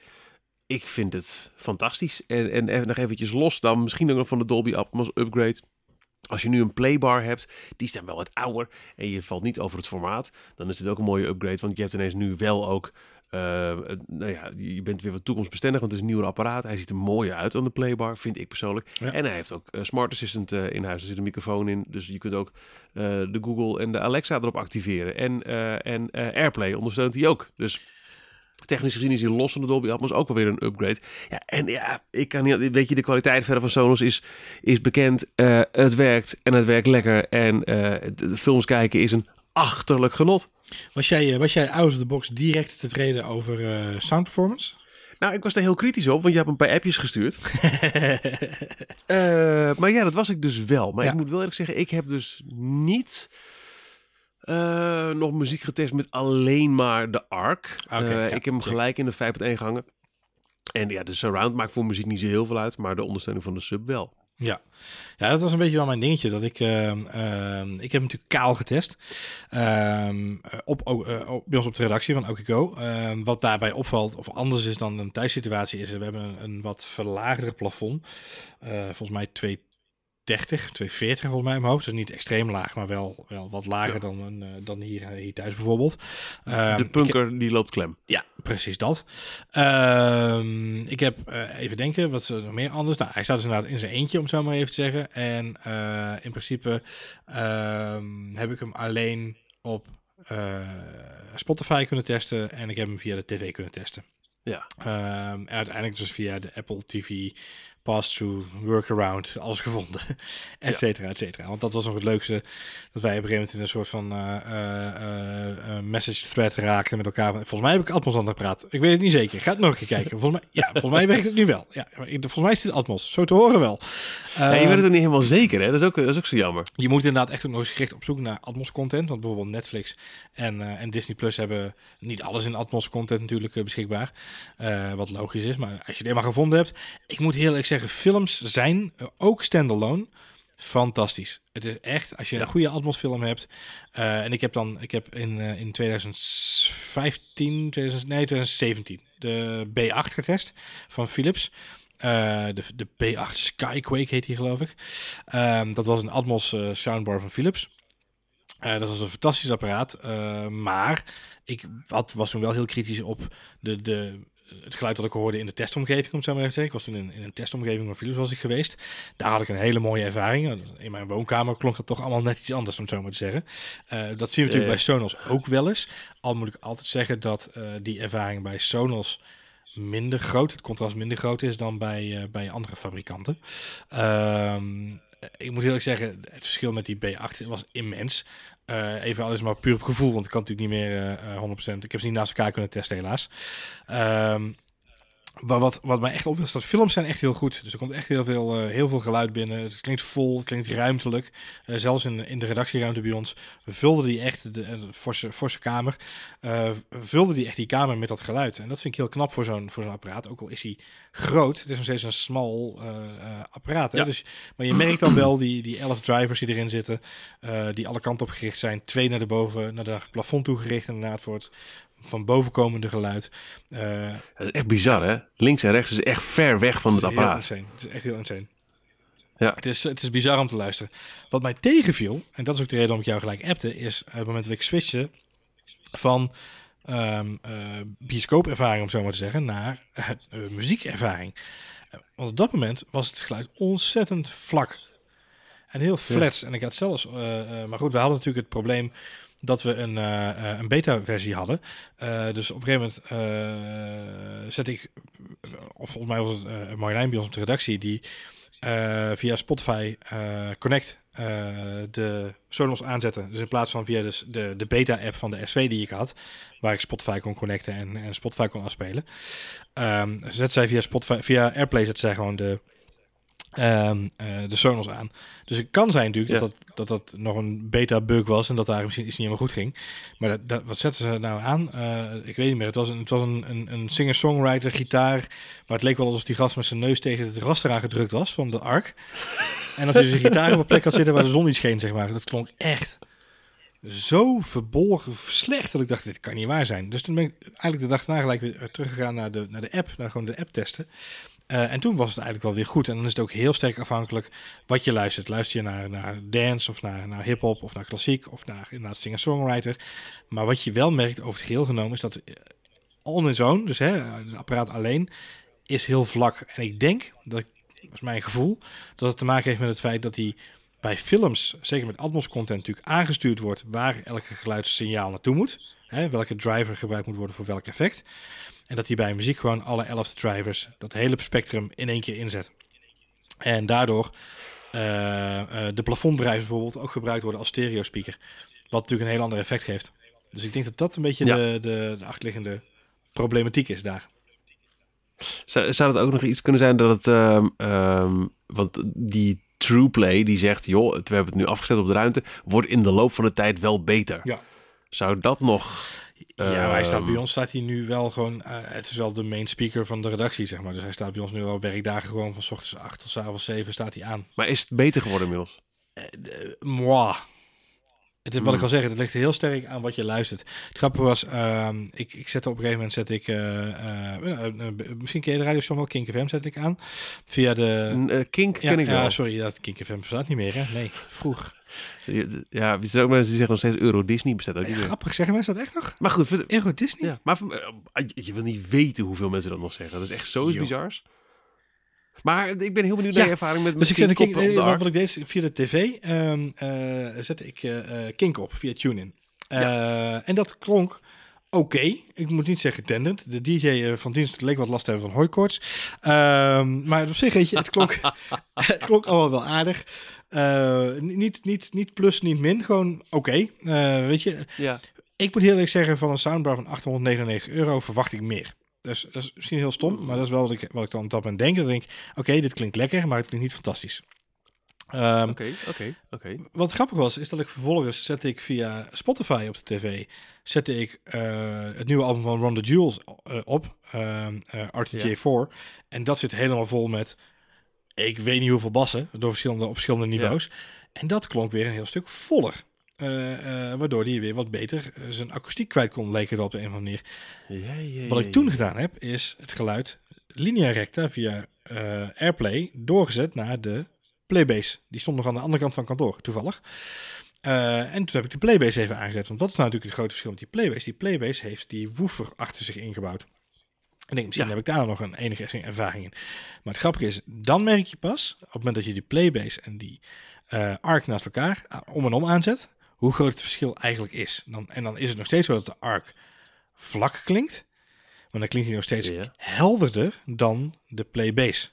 Ik vind het fantastisch. En, en even, nog eventjes los dan, misschien ook nog van de Dolby Atmos upgrade. Als je nu een playbar hebt, die is dan wel wat ouder en je valt niet over het formaat, dan is dit ook een mooie upgrade. Want je hebt ineens nu wel ook, eh, nou ja, je bent weer wat toekomstbestendig, want het is een nieuwer apparaat. Hij ziet er mooier uit dan de playbar, vind ik persoonlijk. Ja. En hij heeft ook eh, Smart Assistant eh, in huis. Er zit een microfoon in, dus je kunt ook de Google en de Alexa erop activeren. En, en AirPlay ondersteunt hij ook. Dus technisch gezien is hij los van de Dolby Atmos ook wel weer een upgrade. Ja, en ja, ik kan niet, weet je, de kwaliteit verder van Sonos is, is bekend. Het werkt en het werkt lekker. En de films kijken is een achterlijk genot. Was jij, eh, was jij out of the box direct tevreden over eh, sound performance? Nou, ik was er heel kritisch op, want je hebt een paar appjes gestuurd. [laughs] Eh, maar ja, dat was ik dus wel. Maar Ja. ik moet wel eerlijk zeggen, ik heb dus niet nog muziek getest met alleen maar de ARC. Ja, ik heb hem gelijk in de 5.1 gehangen. En ja, de surround maakt voor muziek niet zo heel veel uit, maar de ondersteuning van de sub wel. Ja. ja, dat was een beetje wel mijn dingetje. Dat ik, ehm, ehm, ik heb natuurlijk kaal getest. Ehm, eh, op, eh, op- bij ons op de redactie van Okigo. Wat daarbij opvalt, of anders is dan een thuissituatie, is we hebben een, wat verlaagder plafond. Eh, volgens mij 230, 240 volgens mij in mijn hoofd. Dus niet extreem laag, maar wel, wel wat lager Ja. dan, een, eh, dan hier, eh, hier thuis bijvoorbeeld. Ehm, de punker die loopt klem. ja, precies dat. Ehm, ik heb eh, even denken, wat is er nog meer anders? Nou, hij staat dus inderdaad in zijn eentje, om het zo maar even te zeggen. En in principe ehm, heb ik hem alleen op Spotify kunnen testen en ik heb hem via de tv kunnen testen. Ja. En uiteindelijk dus via de Apple TV pass-through, workaround, alles gevonden, [laughs] et cetera, et cetera. Want dat was nog het leukste, dat wij op een gegeven moment in een soort van eh, eh, eh, message thread raakten met elkaar. Volgens mij heb ik Atmos aan het praten. Ik weet het niet zeker. Ga het nog een keer kijken. Volgens mij, ja, volgens mij werkt het nu wel. Ja, volgens mij is dit Atmos. Zo te horen wel. Ja, je weet het ook niet helemaal zeker, hè? Dat is ook, dat is ook zo jammer. je moet inderdaad echt ook nog eens gericht op zoek naar Atmos content. Want bijvoorbeeld Netflix en, en Disney Plus hebben niet alles in Atmos content natuurlijk beschikbaar. Wat logisch is. Maar als je het eenmaal gevonden hebt. Ik moet heel zeggen, films zijn ook standalone fantastisch. Het is echt, als je een goede Atmos film hebt. eh, en ik heb dan, ik heb in, eh, in 2015, 2000, nee 2017 de B8 getest van Philips. Eh, de, de B8 Skyquake heet die geloof ik. Ehm, dat was een Atmos soundbar van Philips. Dat was een fantastisch apparaat. maar ik had, was toen wel heel kritisch op de, de, het geluid dat ik hoorde in de testomgeving, om het zo maar even te zeggen. Ik was toen in, in een testomgeving van Philips was ik geweest. Daar had ik een hele mooie ervaring. In mijn woonkamer klonk dat toch allemaal net iets anders, om het zo maar te zeggen. Eh, dat zien we natuurlijk Ja. bij Sonos ook wel eens. Al moet ik altijd zeggen dat eh, die ervaring bij Sonos minder groot, het contrast minder groot is dan bij, eh, bij andere fabrikanten. Ehm, ik moet heel erg zeggen, het verschil met die B8 was immens. Eh, even alles maar puur op gevoel, want ik kan natuurlijk niet meer eh, eh, 100%. Ik heb ze niet naast elkaar kunnen testen, helaas. Ehm, maar wat, wat mij echt opviel, is dat films zijn echt heel goed. Dus er komt echt heel veel, eh, heel veel geluid binnen. Het klinkt vol, het klinkt ruimtelijk. Eh, zelfs in, in de redactieruimte bij ons vulde die echt, de, de forse, forse kamer, eh, vulde die echt die kamer met dat geluid. En dat vind ik heel knap voor zo'n voor zo'n apparaat. Ook al is hij groot, het is nog steeds een smal eh, eh, apparaat. Hè? Ja. Dus, maar je merkt dan wel die, die elf drivers die erin zitten, eh, die alle kanten op gericht zijn. Twee naar de boven, naar de plafond toe gericht inderdaad voor het van boven komende geluid. Eh, Dat is echt bizar, hè? Links en rechts is echt ver weg van het apparaat. insane. Het is echt heel insane. Ja. Het is, het is bizar om te luisteren. Wat mij tegenviel, en dat is ook de reden waarom ik jou gelijk appte, is het moment dat ik switchte van ehm eh, bioscoopervaring, om zo maar te zeggen, naar eh, muziekervaring. Want op dat moment was het geluid ontzettend vlak. En heel flats. En ik had zelfs, maar goed, we hadden natuurlijk het probleem dat we een, eh, een beta-versie hadden. Eh, dus op een gegeven moment eh, zet ik, of volgens mij was het Marjolein bij ons op de redactie, die via Spotify Connect de Sonos aanzetten. Dus in plaats van via de, de, de beta-app van de SV die ik had, waar ik Spotify kon connecten en, en Spotify kon afspelen. Ehm zet zij via Spotify, via AirPlay zet zij gewoon de, ehm, eh, de Sonos aan. Dus het kan zijn natuurlijk Ja. dat, dat, dat dat nog een beta-bug was en dat daar misschien iets niet helemaal goed ging. Maar dat, dat, wat zetten ze nou aan? Eh, ik weet niet meer. Het was een, het was een, een, een singer-songwriter, gitaar. Maar het leek wel alsof die gast met zijn neus tegen het raster aangedrukt was van de ARC. En als hij zijn gitaar op een plek had zitten waar de zon niet scheen, zeg maar. Dat klonk echt zo verbolgen slecht dat ik dacht, dit kan niet waar zijn. Dus toen ben ik eigenlijk de dag daarna gelijk weer teruggegaan naar de, naar de app, naar gewoon de app testen. Uh, en toen was het eigenlijk wel weer goed. En dan is het ook heel sterk afhankelijk wat je luistert. Luister je naar, naar dance of naar, naar hip-hop of naar klassiek of naar inderdaad singer-songwriter. Maar wat je wel merkt over het geheel genomen is dat eh, on its own, dus hè, het apparaat alleen, is heel vlak. En ik denk, dat, is mijn gevoel, dat het te maken heeft met het feit dat hij bij films, zeker met Atmos content, natuurlijk aangestuurd wordt waar elke geluidssignaal naartoe moet. Hè, welke driver gebruikt moet worden voor welk effect. En dat hij bij muziek gewoon alle elf drivers, dat hele spectrum in één keer inzet. En daardoor uh, uh, de plafonddrijvers bijvoorbeeld ook gebruikt worden als stereo speaker. Wat natuurlijk een heel ander effect geeft. Dus ik denk dat dat een beetje de, de, de achterliggende problematiek is daar. Zou, zou het ook nog iets kunnen zijn dat het... Um, um, want die TruePlay die zegt... joh, we hebben het nu afgesteld op de ruimte... wordt in de loop van de tijd wel beter. Ja. Zou dat nog... Ja, hij staat bij ehm, ons staat hij nu wel gewoon. Uh, het is wel de main speaker van de redactie, zeg maar. Dus hij staat bij ons nu wel werkdagen gewoon van s ochtends 8 tot s avonds 7 staat hij aan. Maar is het beter geworden inmiddels? Uh, de, moi. Het is wat ik al zeg, het ligt heel sterk aan wat je luistert. Het grappige was, uh, ik, ik zette op een gegeven moment zet ik, uh, misschien ken je de radio wel, Kink FM zet ik aan. Via de... Kink ja, ken ik ja, wel. sorry, dat Kink FM bestaat niet meer, hè? Nee, vroeg. [laughs] Ja, er zijn ook mensen die zeggen nog steeds Euro Disney bestaat ook Ja, niet meer. grappig, zeggen mensen dat echt nog? Maar goed, Euro Disney? ja, maar eh, je wil niet weten hoeveel mensen dat nog zeggen. Dat is echt zo Joh. bizars. Maar ik ben heel benieuwd naar je ervaring met, met Dus ik zette Kink op, op wat ik deed, via de tv eh, zette ik eh, eh, Kink op, via TuneIn. En dat klonk oké. Ik moet niet zeggen tendent. De DJ van dienst leek wat last te hebben van hooikoorts. Ehm maar op zich, weet je, het klonk, [laughs] het klonk allemaal wel aardig. Niet, niet, niet plus, niet min. Gewoon oké. Weet je, Ja. ik moet heel eerlijk zeggen, van een soundbar van 899 euro verwacht ik meer. Dus dat is misschien heel stom, maar dat is wel wat ik, wat ik dan op dat moment denk. Dan denk ik, oké, dit klinkt lekker, maar het klinkt niet fantastisch. Ehm, Oké, oké, oké. wat grappig was, is dat ik vervolgens zette ik via Spotify op de tv, zette ik eh, het nieuwe album van Ron the Jules eh, op, ehm, eh, RTJ4. En dat zit helemaal vol met, ik weet niet hoeveel bassen, door verschillende, op verschillende niveaus. En dat klonk weer een heel stuk voller. Eh, eh, waardoor hij weer wat beter eh, zijn akoestiek kwijt kon, leek het op de een of andere manier. Ja, ja, Wat ik toen gedaan heb, is het geluid linea recta via Airplay doorgezet naar de Playbase. Die stond nog aan de andere kant van kantoor, toevallig. En toen heb ik de Playbase even aangezet. Want wat is nou natuurlijk het grote verschil met die Playbase? Die Playbase heeft die woofer achter zich ingebouwd. En ik denk, misschien Ja. heb ik daar nog een enige ervaring in. Maar het grappige is, dan merk je pas, op het moment dat je die Playbase en die eh ARC naast elkaar om en om aanzet, hoe groot het verschil eigenlijk is. Dan, en dan is het nog steeds zo dat de ARC vlak klinkt. Maar dan klinkt hij nog steeds Ja. helderder dan de Playbase.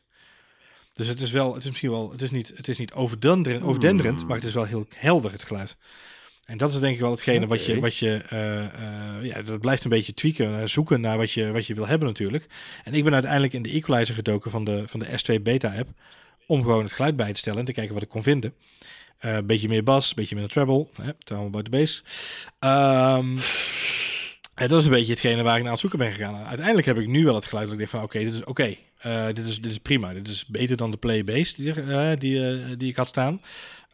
Dus het is wel, het is misschien wel, het is niet, het is niet overdenderend, overdenderend Hmm. maar het is wel heel helder het geluid. En dat is denk ik wel hetgene wat je, wat je eh, eh, ja, dat blijft een beetje tweaken, eh, zoeken naar wat je, wat je wil hebben natuurlijk. En ik ben uiteindelijk in de equalizer gedoken van de, van de S2 beta app, om gewoon het geluid bij te stellen en te kijken wat ik kon vinden. Eh, Een beetje meer bas, een beetje minder treble, hè, allemaal bij de bass. Ehm, dat is een beetje hetgene waar ik naar aan het zoeken ben gegaan. Uiteindelijk heb ik nu wel het geluid dat ik denk van oké, dit is oké. Eh, dit, is, dit is prima. Dit is beter dan de play bass die, eh, die, die ik had staan.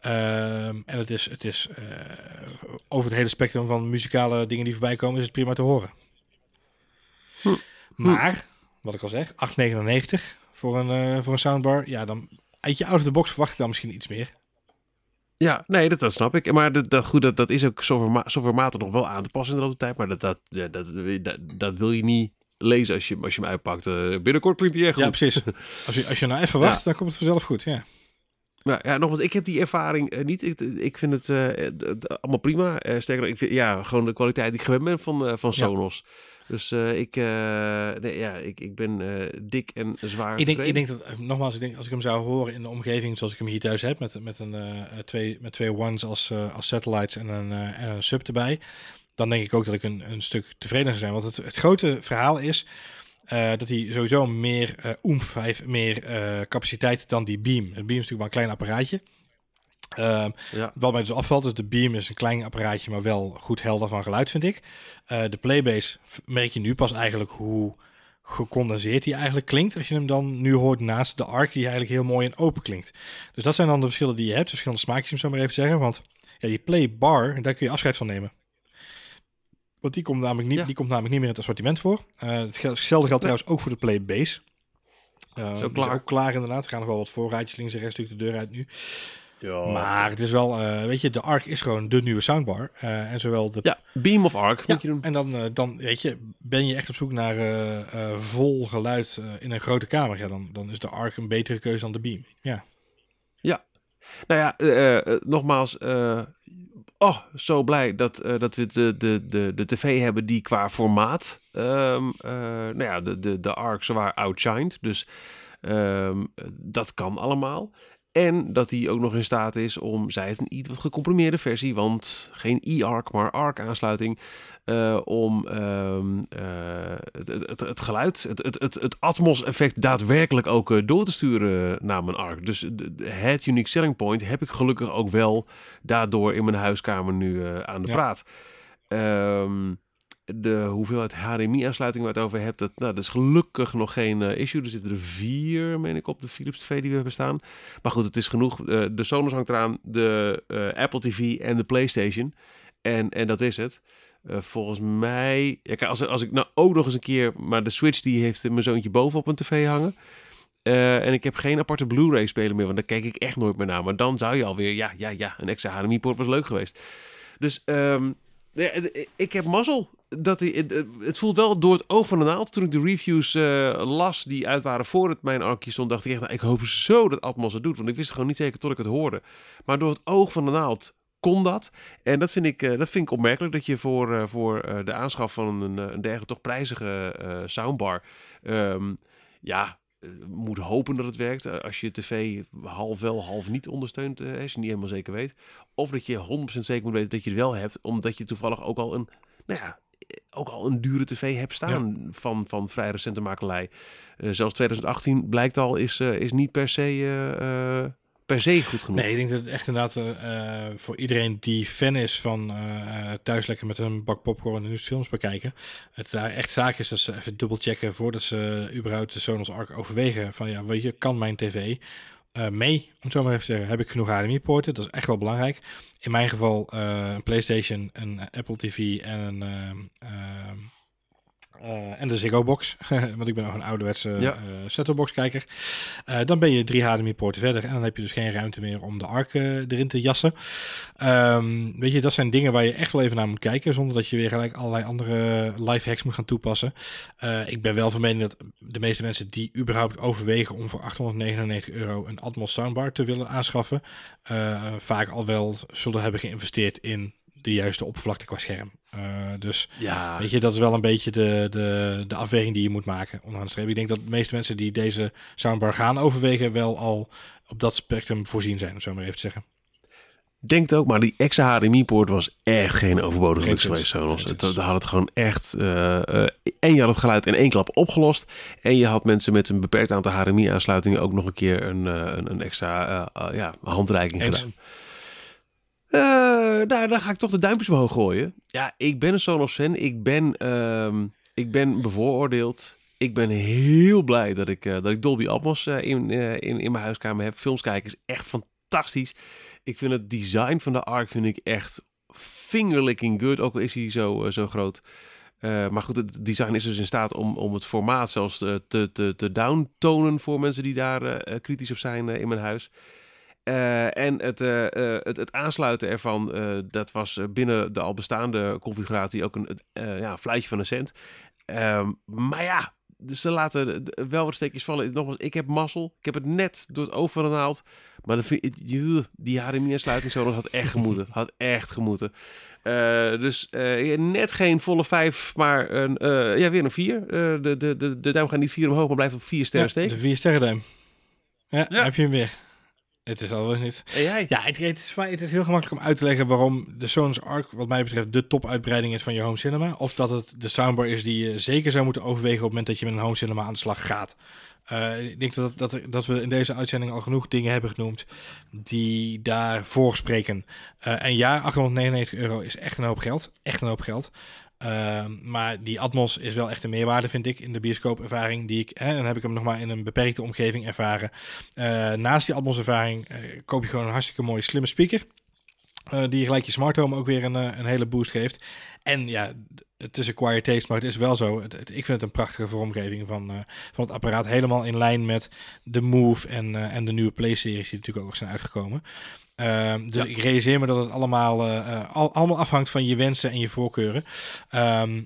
Ehm, en het is, het is over het hele spectrum van muzikale dingen die voorbij komen, is het prima te horen. Hm. Maar, wat ik al zeg, 8,99 voor een, voor een soundbar. Ja, dan uit je out of the box verwacht ik dan misschien iets meer. Ja, nee, dat, dat snap ik. Maar dat, dat, goed, dat, dat is ook softwarema- softwarematig nog wel aan te passen in de loop tijd. Maar dat, dat, ja, dat, dat, dat wil je niet lezen als je, als je hem uitpakt. Eh, binnenkort klinkt hij echt Ja, goed. precies. [laughs] Als je, als je nou even Ja. wacht, dan komt het vanzelf goed. Ja. Ja, nogmaals, ik heb die ervaring eh, niet. Ik, ik vind het eh, allemaal prima. Sterker nog, ik vind, ja, gewoon de kwaliteit die ik gewend ben van, van Ja. Dus eh, ik, eh, nee, ja, ik, ik ben eh, dik en zwaar Ik denk, ik denk dat, nogmaals, ik denk als ik hem zou horen in de omgeving zoals ik hem hier thuis heb, met, met, een, twee, met twee ones als, als satellites en een, en een sub erbij, dan denk ik ook dat ik een, een stuk tevreden zou zijn. Want het, het grote verhaal is dat hij sowieso meer oemf heeft, meer capaciteit dan die beam. Het beam is natuurlijk maar een klein apparaatje. Ehm, Ja. wat mij dus opvalt is de Beam is een klein apparaatje, maar wel goed helder van geluid vind ik. Eh, de Playbase merk je nu pas eigenlijk hoe gecondenseerd die eigenlijk klinkt. Als je hem dan nu hoort naast de Arc die eigenlijk heel mooi en open klinkt. Dus dat zijn dan de verschillen die je hebt. Verschillende smaakjes om zo maar even te zeggen. Want Ja, die Play Bar, daar kun je afscheid van nemen. Want die komt namelijk niet, Ja. die komt namelijk niet meer in het assortiment voor. Het gel- hetzelfde geldt trouwens ook voor de Play Base. Is die ook klaar. ook klaar inderdaad. Er gaan nog wel wat voorraadjes links en rechts natuurlijk de deur uit nu. Ja. Maar het is wel, eh, weet je, de Arc is gewoon de nieuwe soundbar. Eh, en zowel de ja, Beam of Arc ja, moet je doen. en dan, eh, dan weet je, ben je echt op zoek naar eh, eh, vol geluid eh, in een grote kamer. Ja, dan, dan is de Arc een betere keuze dan de Beam. Ja, Nou ja, eh, eh, nogmaals, eh, oh, zo blij dat, eh, dat we de, de, de, de tv hebben die qua formaat, ehm, eh, nou ja, de, de, de ARC zwaar outshined. Dus ehm, dat kan allemaal. En dat hij ook nog in staat is om, zij het een iets wat gecomprimeerde versie, want geen e-ARC, maar ARC-aansluiting, eh, om ehm, eh, het, het, het geluid, het, het, het, Atmos-effect daadwerkelijk ook eh, door te sturen naar mijn ARC. Dus het unique selling point heb ik gelukkig ook wel daardoor in mijn huiskamer nu aan de Ja. praat. Ehm, de hoeveelheid HDMI-aansluitingen waar het over hebt, dat, nou, dat is gelukkig nog geen eh, issue. Er zitten er vier, meen ik, op de Philips TV die we hebben staan. Maar goed, het is genoeg. Eh, de Sonos hangt eraan, de eh, Apple TV en de PlayStation. En, en dat is het. Volgens mij, ja, als, als ik nou ook nog eens een keer, maar de Switch die heeft mijn zoontje boven op een tv hangen. En ik heb geen aparte Blu-ray speler meer, want daar kijk ik echt nooit meer naar. Maar dan zou je alweer, ja, ja, ja, een extra HDMI-poort was leuk geweest. Dus ehm, ik heb mazzel. Dat die, het, voelt wel door het oog van de naald. Toen ik de reviews eh, las die uit waren voor het mijn arkje stond, dacht ik echt, nou, ik hoop zo dat Atmos het doet. Want ik wist gewoon niet zeker tot ik het hoorde. Maar door het oog van de naald kon dat. En dat vind ik, eh, dat vind ik opmerkelijk dat je voor, eh, voor de aanschaf van een, een dergelijke toch prijzige soundbar, ehm, ja, moet hopen dat het werkt. Als je tv half wel, half niet ondersteunt, als je niet helemaal zeker weet. Of dat je 100% zeker moet weten dat je het wel hebt, omdat je toevallig ook al een, nou ja, ook al een dure tv hebt staan van, van vrij recente makelij. Eh, zelfs 2018 blijkt al, is, eh, is niet per se, eh, per se goed genoeg. Nee, ik denk dat het echt inderdaad voor iedereen die fan is van thuis lekker met een bak popcorn en nieuwste films bekijken. Het daar echt zaak is dat ze even dubbelchecken voordat ze überhaupt de Sonos Arc overwegen. Van ja, weet je, kan mijn tv eh, mee? Om het zo maar even te zeggen, heb ik genoeg HDMI-poorten? Dat is echt wel belangrijk. In mijn geval eh, een PlayStation, een Apple TV en een... eh, en de Ziggo Box, [laughs] want ik ben nog een ouderwetse Ja. eh set-top box kijker. Eh, dan ben je drie HDMI-poorten verder en dan heb je dus geen ruimte meer om de ARC erin te jassen. Ehm, weet je, dat zijn dingen waar je echt wel even naar moet kijken, zonder dat je weer gelijk allerlei andere life hacks moet gaan toepassen. Ik ben wel van mening dat de meeste mensen die überhaupt overwegen om voor 899 euro een Atmos soundbar te willen aanschaffen, vaak al wel zullen hebben geïnvesteerd in de juiste oppervlakte qua scherm. Eh, dus Ja, Weet je, dat is wel een beetje de, de, de afweging die je moet maken onderaan de streep. Ik denk dat de meeste mensen die deze soundbar gaan overwegen, wel al op dat spectrum voorzien zijn, om zo maar even te zeggen. Denkt ook, maar die extra HDMI-poort was echt geen overbodige luxe geweest. Sonos. Het, had het gewoon echt... eh, eh, en je had het geluid in één klap opgelost. En je had mensen met een beperkt aantal HDMI-aansluitingen ook nog een keer een, een, een extra ja, handreiking Eens. gedaan. Eh, nou, dan ga ik toch de duimpjes omhoog gooien. Ja, ik ben een Sonos-fan. Ik ben, ehm, ik ben bevooroordeeld. Ik ben heel blij dat ik, eh, dat ik Dolby Atmos eh, in, in, in mijn huiskamer heb. Films kijken is echt fantastisch. Ik vind het design van de Arc vind ik echt fingerlicking good. Ook al is hij zo, zo groot. Maar goed, het design is dus in staat om, om het formaat zelfs te, te, te downtonen voor mensen die daar kritisch op zijn in mijn huis. Eh, en het, eh, eh, het, het aansluiten ervan, eh, dat was binnen de al bestaande configuratie ook een eh ja, fluitje van een cent. Ehm, maar ja, dus ze laten wel wat steekjes vallen. Nogmaals, ik heb mazzel. Ik heb het net door het oog van naald. Maar dan vind ik, die- die HDMI-aansluiting zo, dat had echt gemoeten. [laughs] Had echt gemoeten. Eh, dus eh, net geen volle vijf, maar een, eh, ja, weer een vier. Eh, de, de, de, de duim gaat niet vier omhoog, maar blijft op vier sterren Ja, steken. de vier sterren duim. Ja, Ja. heb je hem weer. Het is al wel niet. En jij? Ja, het, het, is, het is heel gemakkelijk om uit te leggen waarom de Sonos Arc, wat mij betreft, de topuitbreiding is van je home cinema. Of dat het de soundbar is die je zeker zou moeten overwegen op het moment dat je met een home cinema aan de slag gaat. Eh, ik denk dat, dat, dat we in deze uitzending al genoeg dingen hebben genoemd die daarvoor spreken. Eh, en ja, 899 euro is echt een hoop geld. Echt een hoop geld. Eh, maar die Atmos is wel echt een meerwaarde, vind ik, in de bioscoopervaring. Die ik, en dan heb ik hem nog maar in een beperkte omgeving ervaren. Eh, naast die Atmos-ervaring eh, koop je gewoon een hartstikke mooie slimme speaker. eh, die gelijk je smart home ook weer een, een hele boost geeft. En ja, het is een quiet taste, maar het is wel zo. Het, ik vind het een prachtige vormgeving van, van het apparaat. Helemaal in lijn met de Move en, en de nieuwe Play-series die natuurlijk ook zijn uitgekomen. Ehm, dus Ja. ik realiseer me dat het allemaal, eh, eh, al, allemaal afhangt van je wensen en je voorkeuren. Ehm,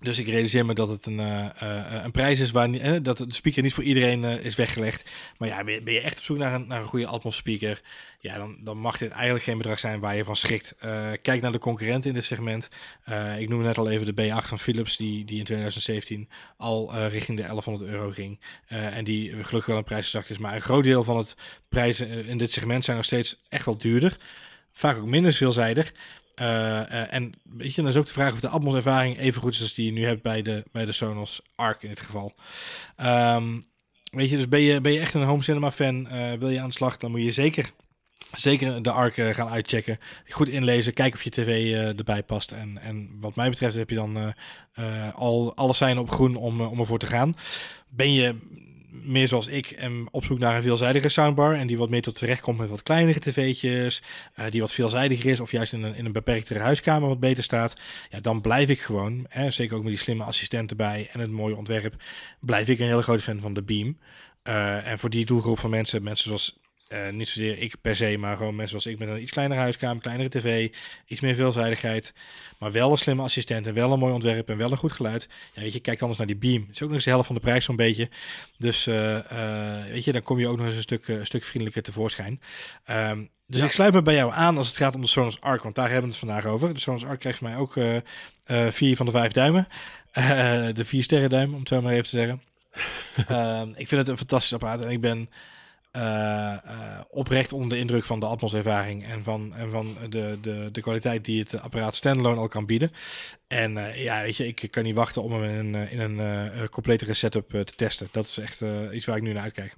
dus ik realiseer me dat het een, eh, eh, een prijs is waar eh, dat de speaker niet voor iedereen is weggelegd. Maar ja, ben je, echt op zoek naar een, naar een goede Atmos speaker, ja, dan, dan mag dit eigenlijk geen bedrag zijn waar je van schrikt. Kijk naar de concurrenten in dit segment. Ik noemde net al even de B8 van Philips, die, die in 2017 al richting de 1100 euro ging. En die gelukkig wel een prijsgezakt is. Maar een groot deel van het prijzen in dit segment zijn nog steeds echt wel duurder. Vaak ook minder veelzijdig. Eh, eh, en weet je, dan is ook de vraag of de Atmos ervaring even goed is als die je nu hebt bij de, bij de Sonos Arc in dit geval. Ehm, weet je, dus ben je, ben je echt een home cinema fan, eh, wil je aan de slag, dan moet je zeker, zeker de Arc gaan uitchecken. Goed inlezen, kijken of je tv erbij past. En, en wat mij betreft heb je dan al alle zijn op groen om, om ervoor te gaan. Ben je meer zoals ik en op zoek naar een veelzijdige soundbar en die wat meer tot terecht komt met wat kleinere tv'tjes, eh, die wat veelzijdiger is of juist in een, in een beperktere huiskamer wat beter staat, ja, dan blijf ik gewoon, hè, zeker ook met die slimme assistent erbij en het mooie ontwerp, blijf ik een hele grote fan van de Beam. Eh, en voor die doelgroep van mensen, mensen zoals eh, niet zozeer ik per se, maar gewoon mensen zoals ik met een iets kleinere huiskamer, kleinere tv, iets meer veelzijdigheid, maar wel een slimme assistent en wel een mooi ontwerp en wel een goed geluid. Ja, weet je, kijk anders naar die Beam. is ook nog eens de helft van de prijs zo'n beetje. Dus eh, eh, weet je, dan kom je ook nog eens een stuk, een stuk vriendelijker tevoorschijn. Ehm, dus Ja. ik sluit me bij jou aan als het gaat om de Sonos Arc, want daar hebben we het vandaag over. De Sonos Arc krijgt mij ook vier van de vijf duimen. [laughs] De vier sterren duim, om het zo maar even te zeggen. [laughs] Ehm, ik vind het een fantastisch apparaat en ik ben oprecht onder de indruk van de Atmos-ervaring en van, en van de, de, de kwaliteit die het apparaat standalone al kan bieden. En eh, ja, weet je, ik kan niet wachten om hem in een, eh, in een eh, completere setup eh, te testen. Dat is echt eh, iets waar ik nu naar uitkijk.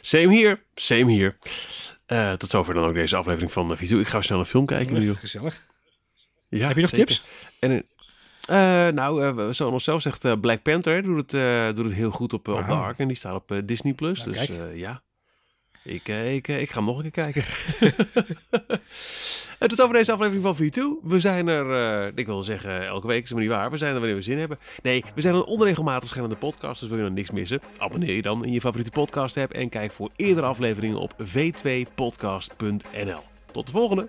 Same hier, same hier. Eh, tot zover dan ook deze aflevering van Visu. Ik ga snel een film kijken nu. joh. Gezellig. Ja, Heb je nog zeker. tips? En, eh, nou, eh, Sonos zelf zegt eh, Black Panther doet, het, eh, doet het heel goed op, eh, op de. Ark. En die staat op eh, Disney+. Plus. Nou, dus eh, ja, ik, eh, ik, eh, ik ga hem nog een keer kijken. [laughs] En tot over deze aflevering van V2. We zijn er, eh, ik wil zeggen elke week, is maar niet waar. We zijn er wanneer we zin hebben. Nee, we zijn een onregelmatig verschillende podcast, dus wil je nog niks missen? Abonneer je dan in je favoriete podcast app en kijk voor eerdere afleveringen op v2podcast.nl. Tot de volgende!